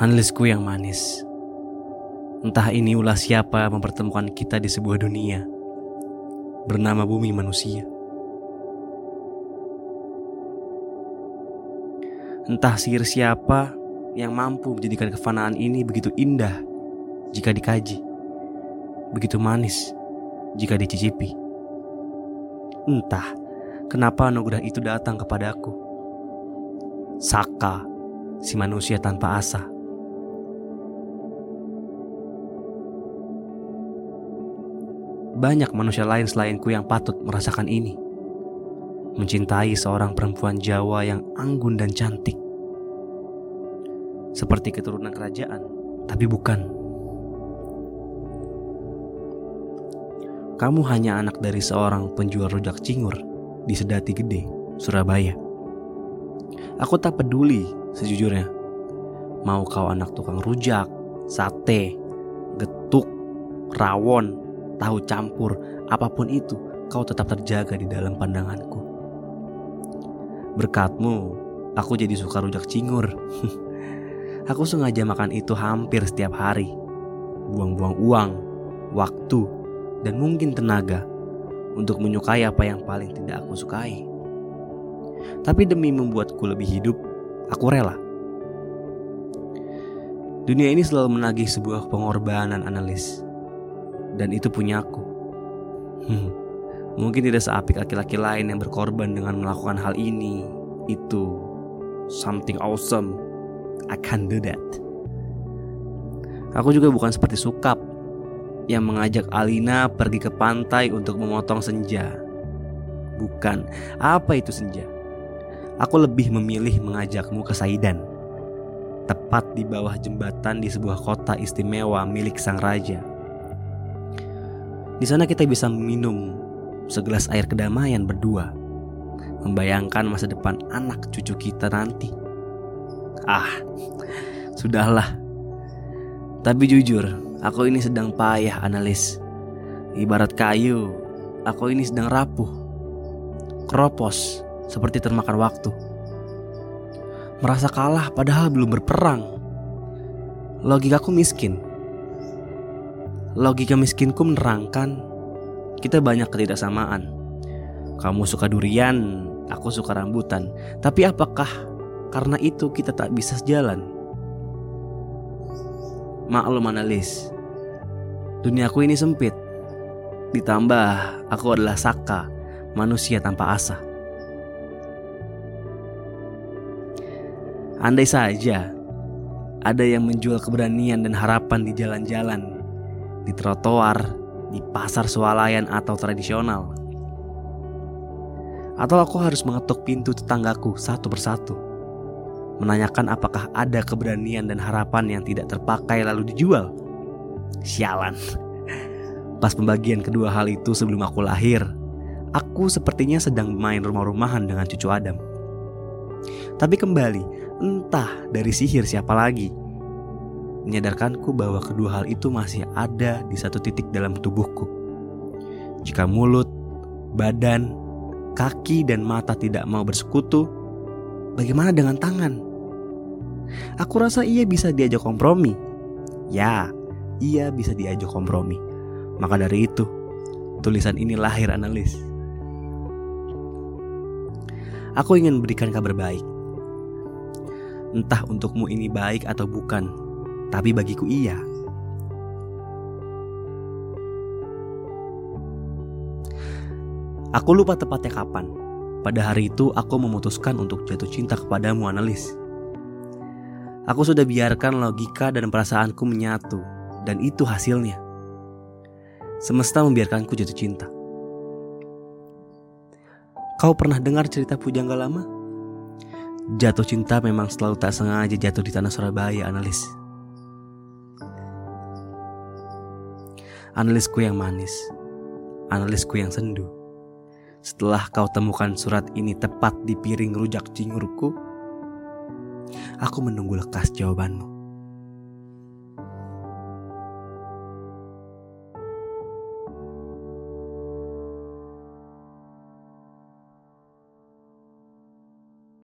Analisku yang manis. Entah ini ulah siapa mempertemukan kita di sebuah dunia bernama bumi manusia. Entah sihir siapa yang mampu menjadikan kefanaan ini begitu indah jika dikaji, begitu manis jika dicicipi. Entah kenapa anugerah itu datang kepadaku. Saka, si manusia tanpa asa. Banyak manusia lain selainku yang patut merasakan ini. Mencintai seorang perempuan Jawa yang anggun dan cantik. Seperti keturunan kerajaan, tapi bukan. Kamu hanya anak dari seorang penjual rujak cingur di Sedati Gede, Surabaya. Aku tak peduli sejujurnya. Mau kau anak tukang rujak, sate, getuk, rawon, tahu campur, apa pun itu, kau tetap terjaga di dalam pandanganku. Berkatmu, aku jadi suka rujak cingur. aku sengaja makan itu hampir setiap hari. Buang-buang uang, waktu, dan mungkin tenaga untuk menyukai apa yang paling tidak aku sukai. Tapi demi membuatku lebih hidup, aku rela. Dunia ini selalu menagih sebuah pengorbanan analis dan itu punya aku. Hmm, mungkin tidak seapik laki-laki lain yang berkorban dengan melakukan hal ini. Itu something awesome. I can do that. Aku juga bukan seperti Sukap yang mengajak Alina pergi ke pantai untuk memotong senja. Bukan. Apa itu senja? Aku lebih memilih mengajakmu ke Saidan. Tepat di bawah jembatan di sebuah kota istimewa milik sang raja. Di sana kita bisa minum segelas air kedamaian berdua, membayangkan masa depan anak cucu kita nanti. Ah, sudahlah. Tapi jujur, aku ini sedang payah analis. Ibarat kayu, aku ini sedang rapuh. Keropos, seperti termakan waktu. Merasa kalah padahal belum berperang. Logikaku miskin Logika miskinku menerangkan kita banyak ketidaksamaan. Kamu suka durian, aku suka rambutan. Tapi apakah karena itu kita tak bisa sejalan? Maklum analis, duniaku ini sempit. Ditambah aku adalah Saka, manusia tanpa asa. Andai saja ada yang menjual keberanian dan harapan di jalan-jalan di trotoar, di pasar swalayan atau tradisional. Atau aku harus mengetuk pintu tetanggaku satu persatu. Menanyakan apakah ada keberanian dan harapan yang tidak terpakai lalu dijual. Sialan. Pas pembagian kedua hal itu sebelum aku lahir, aku sepertinya sedang main rumah-rumahan dengan cucu Adam. Tapi kembali, entah dari sihir siapa lagi menyadarkanku bahwa kedua hal itu masih ada di satu titik dalam tubuhku. Jika mulut, badan, kaki, dan mata tidak mau bersekutu, bagaimana dengan tangan? Aku rasa ia bisa diajak kompromi. Ya, ia bisa diajak kompromi. Maka dari itu, tulisan ini lahir analis. Aku ingin memberikan kabar baik. Entah untukmu ini baik atau bukan, tapi bagiku iya. Aku lupa tepatnya kapan. Pada hari itu aku memutuskan untuk jatuh cinta kepadamu analis. Aku sudah biarkan logika dan perasaanku menyatu dan itu hasilnya. Semesta membiarkanku jatuh cinta. Kau pernah dengar cerita Pujangga lama? Jatuh cinta memang selalu tak sengaja jatuh di tanah Surabaya, analis. Analisku yang manis, analisku yang sendu. Setelah kau temukan surat ini tepat di piring rujak cingurku, aku menunggu lekas jawabanmu.